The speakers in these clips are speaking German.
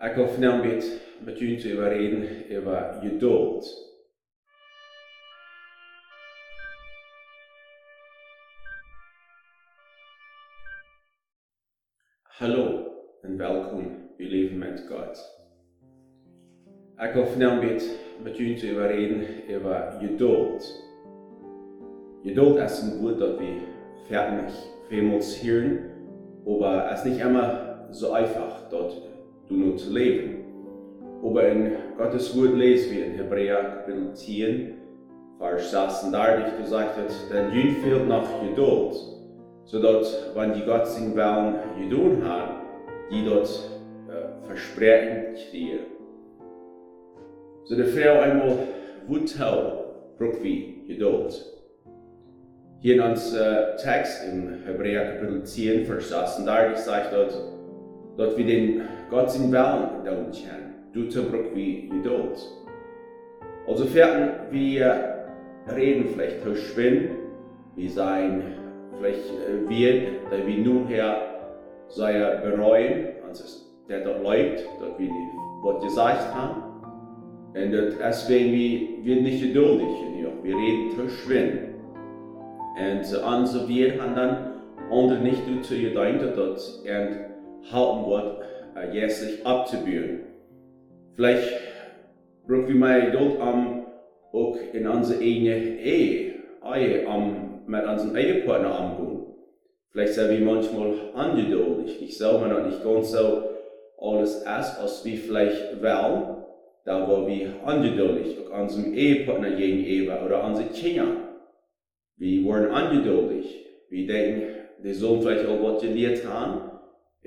Ik wil vanavond met, jullie te reden over geduld. Hallo en welkom uw leven met God. Ik wil vanavond met, jullie te reden over geduld. Geduld ist ein Wort, das wir fertig vielmals hören, aber es ist nicht immer so einfach, dort nur zu leben. Aber in Gottes Wort lesen wir in Hebräer Kapitel 10, Vers 36, du sagst, denn jün fehlt noch Geduld, sodass, wenn die Gott seinen Willen getan hat, die dort äh, versprechen dir. So der Frau einmal Wut braucht wie Geduld. Hier in unserem äh, Text im Hebräer Kapitel 10, Vers 36 sagt dort, dort wir den Gott in Wellen dauern kennen, du zerbrück wie Geduld. Also werden wir reden vielleicht verschwinden, wie sein vielleicht wird, da wir nun her sei bereuen, also der dort lebt, dort wir was gesagt haben. Und deswegen wir, wir nicht geduldig, wir reden verschwinden. En onze weer gaan dan onder nicht zu gedenken dat wordt uh, jährlich abzubühren. Vielleicht brauchen wir mal Geduld am auch in unsere eigene Ehe, Ehe am, mit unserem Ehepartner umgehen. Vielleicht sind wir manchmal ungeduldig. Ich sage mir noch nicht ganz so alles ist, was wir vielleicht wollen, da wo wir ungeduldig auch unserem Ehepartner gegenüber oder unsere Kinder. Wir worden ungeduldig. Wir denken, die sollen vielleicht auch was gelehrt haben,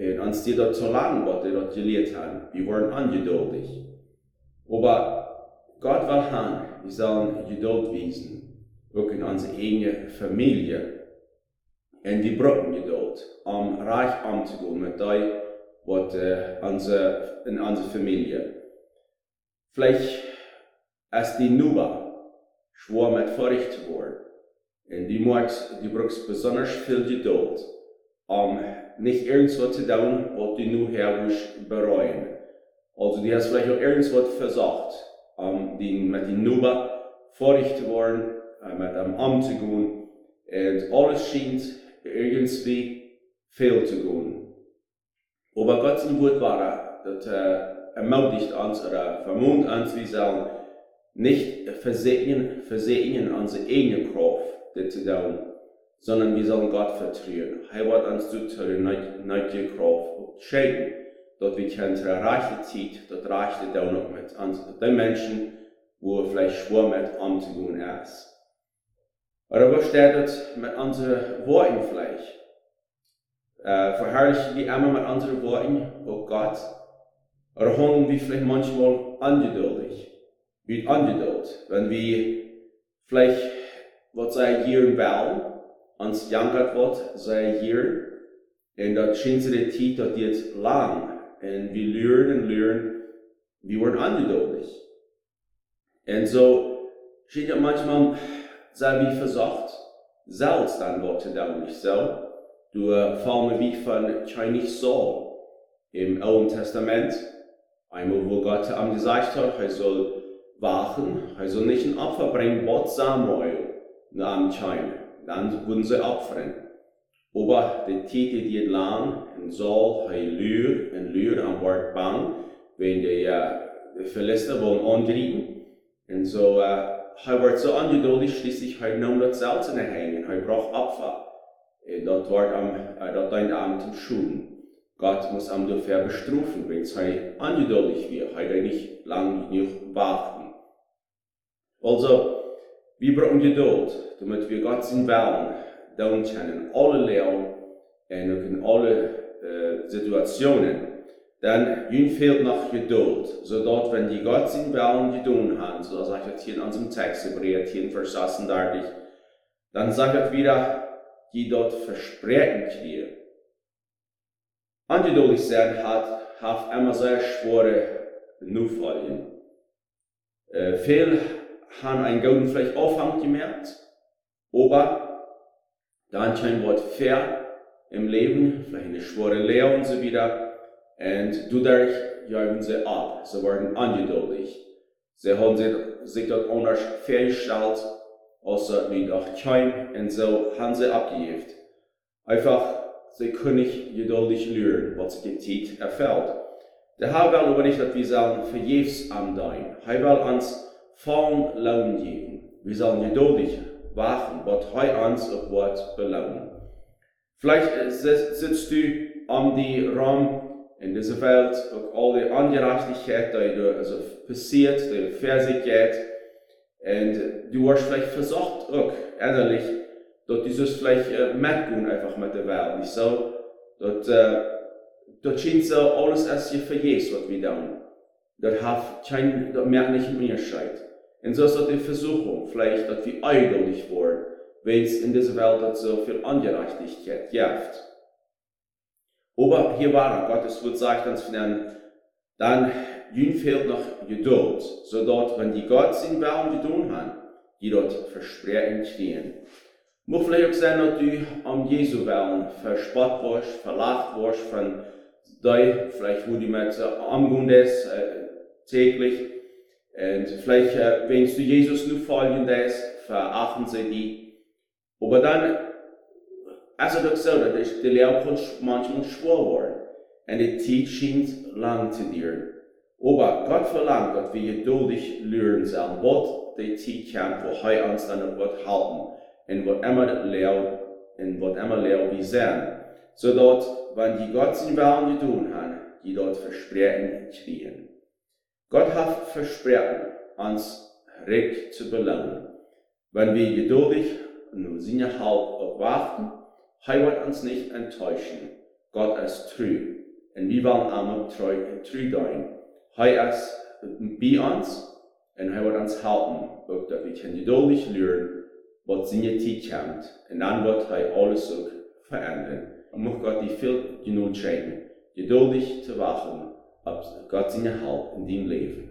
und uns die dort zu lernen, was die dort gelehrt haben. Wir worden ungeduldig. Aber Gott will haben, wir sollen Geduld wiesen, auch in unserer eigenen Familie. Und wir brauchen Geduld, um reich umzugehen mit dem, was äh, unsere, in unserer Familie. Vielleicht ist die Nuba schwer mit Furcht zu werden. En die, moet, die braucht besonders viel Geduld, um nicht irgendwas zu tun, was du nur herrlich bereuen. Also die hast vielleicht auch irgendwas versucht, um die, mit den Nuba vorig zu werden, äh, mit einem umzugehen. Und alles scheint irgendwie fehl zu gehen. Aber Gott sein Wort war, das äh, ermutigt uns oder vermont uns, wir sagen, nicht versehen, versehen unsere eigene Kraft, dit te doen, sondern wir sollen Gott vertrauen. Er wird uns zu neue Kraft schenken, dass wir unsere reiche Zeit, das reicht dann auch mit uns, den Menschen, wo vielleicht schwer mit umzugehen ist. Oder was steht das mit unseren Worten vielleicht? Äh, verherrlichen wir immer mit unseren Worten, oh Gott? Oder handeln wir vielleicht manchmal ungeduldig? Wie ungeduld, wenn wir vielleicht wat zij hier wel, ans jankert wordt, zij hier, en dat schijnt de tijd dat dit lang, en we leren en leren, we worden ungeduldig. En zo schijnt het manchmal, zij wie versucht, selbst dann Wort zu tun, nicht so? Du äh, fallen wie von Chinese Saul im Alten Testament, einmal wo Gott am gesagt hat, er soll wachen, er soll nicht ein Opfer bringen, Gott Samuel, anscheinend. Dann würden sie opfern. Aber die Titel die lang en zal hij luur en luur en wordt bang, wenn die, uh, die Philister wollen angreifen. Und so, uh, er wird so ungeduldig, schließlich er nahm das Salz in der Hängen, er braucht Opfer. Und dort wird am, uh, dort ein Abend zum Schulen. Gott muss am dafür bestrafen, wenn er ungeduldig wird, er nicht lang genug warten. Also, wir brauchen Geduld, damit wir Gott sein Willen tun können, alle Lehren und in alle äh, Situationen. Dann ihnen fehlt noch Geduld, sodass, wenn die Gott sein Willen getan haben, so sagt er hier in unserem Text, Hebräer 10, Vers 36, dann sagt er wieder, die dort versprechen dir. Ungeduldig sein hat, hat immer sehr schwere Nufallen. Äh, haben einen guten vielleicht Aufwand gemerkt, aber dann scheint Wort fair im Leben, vielleicht eine schwere Lehre und so wieder. Und dadurch juichen sie ab, sie werden ungeduldig. Sie haben sich dort anders festgestellt, außer wie doch kein, und so haben sie abgegeben. Einfach, sie können nicht geduldig lernen, was getit erfällt. Der Herr will aber nicht, dass wir sagen, verjefs am Dein. Er will uns vollen Lohn geben. Wir sollen geduldig warten, was er uns auf Wort belohnen. Vielleicht sitzt du am die Raum in dieser Welt, auch all die Ungerechtigkeit, die du also passiert, die Verse geht, und du hast vielleicht versucht, auch ehrlich, dass dieses vielleicht äh, einfach mit der Welt. Nicht so, dass, äh, das scheint alles als je vergeht, was wir tun. Das hat kein, das merkt nicht mehr Unterschied. Und so ist das die Versuchung, vielleicht, dass wir eidelig werden, wenn es in dieser Welt so viel Ungerechtigkeit gibt. Aber hier war Gottes Wort sagt uns von dann jün fehlt noch Geduld, so dort, wenn die Gott werden die tun haben, die dort versprechen stehen. Muss vielleicht auch sein, dass du am Jesu werden verspott wirst, verlacht wirst von dir, vielleicht wo du mit umgehen ist, äh, täglich. Und vielleicht, äh, wenn du Jesus nur folgen lässt, verachten sie die. Aber dann also doch so, dass der Lehrer manchmal schwor worden. Und die scheint lang zu dir. Aber Gott verlangt, dass wir geduldig lernen sollen, was die kann, wo er uns dann wird halten. Und was immer Lehrer, und was immer Lehrer wir sehen. So dort, wenn die Gott seinen Willen tun haben, die dort Versprechen kriegen. Gott hat versprochen, uns recht zu belohnen. Wenn wir geduldig und seine Halt warten, er wird uns nicht enttäuschen. Gott ist treu. Und wir wollen einmal treu, treu sein. Er ist bei uns und er wird uns halten. Auch, dass wir geduldig lernen, was seine Zeit kommt. Und dann wird er alles auch verändern. Und muss Gott die viel genug schenken, geduldig zu warten, auf Gott seine Halt in deinem Leben.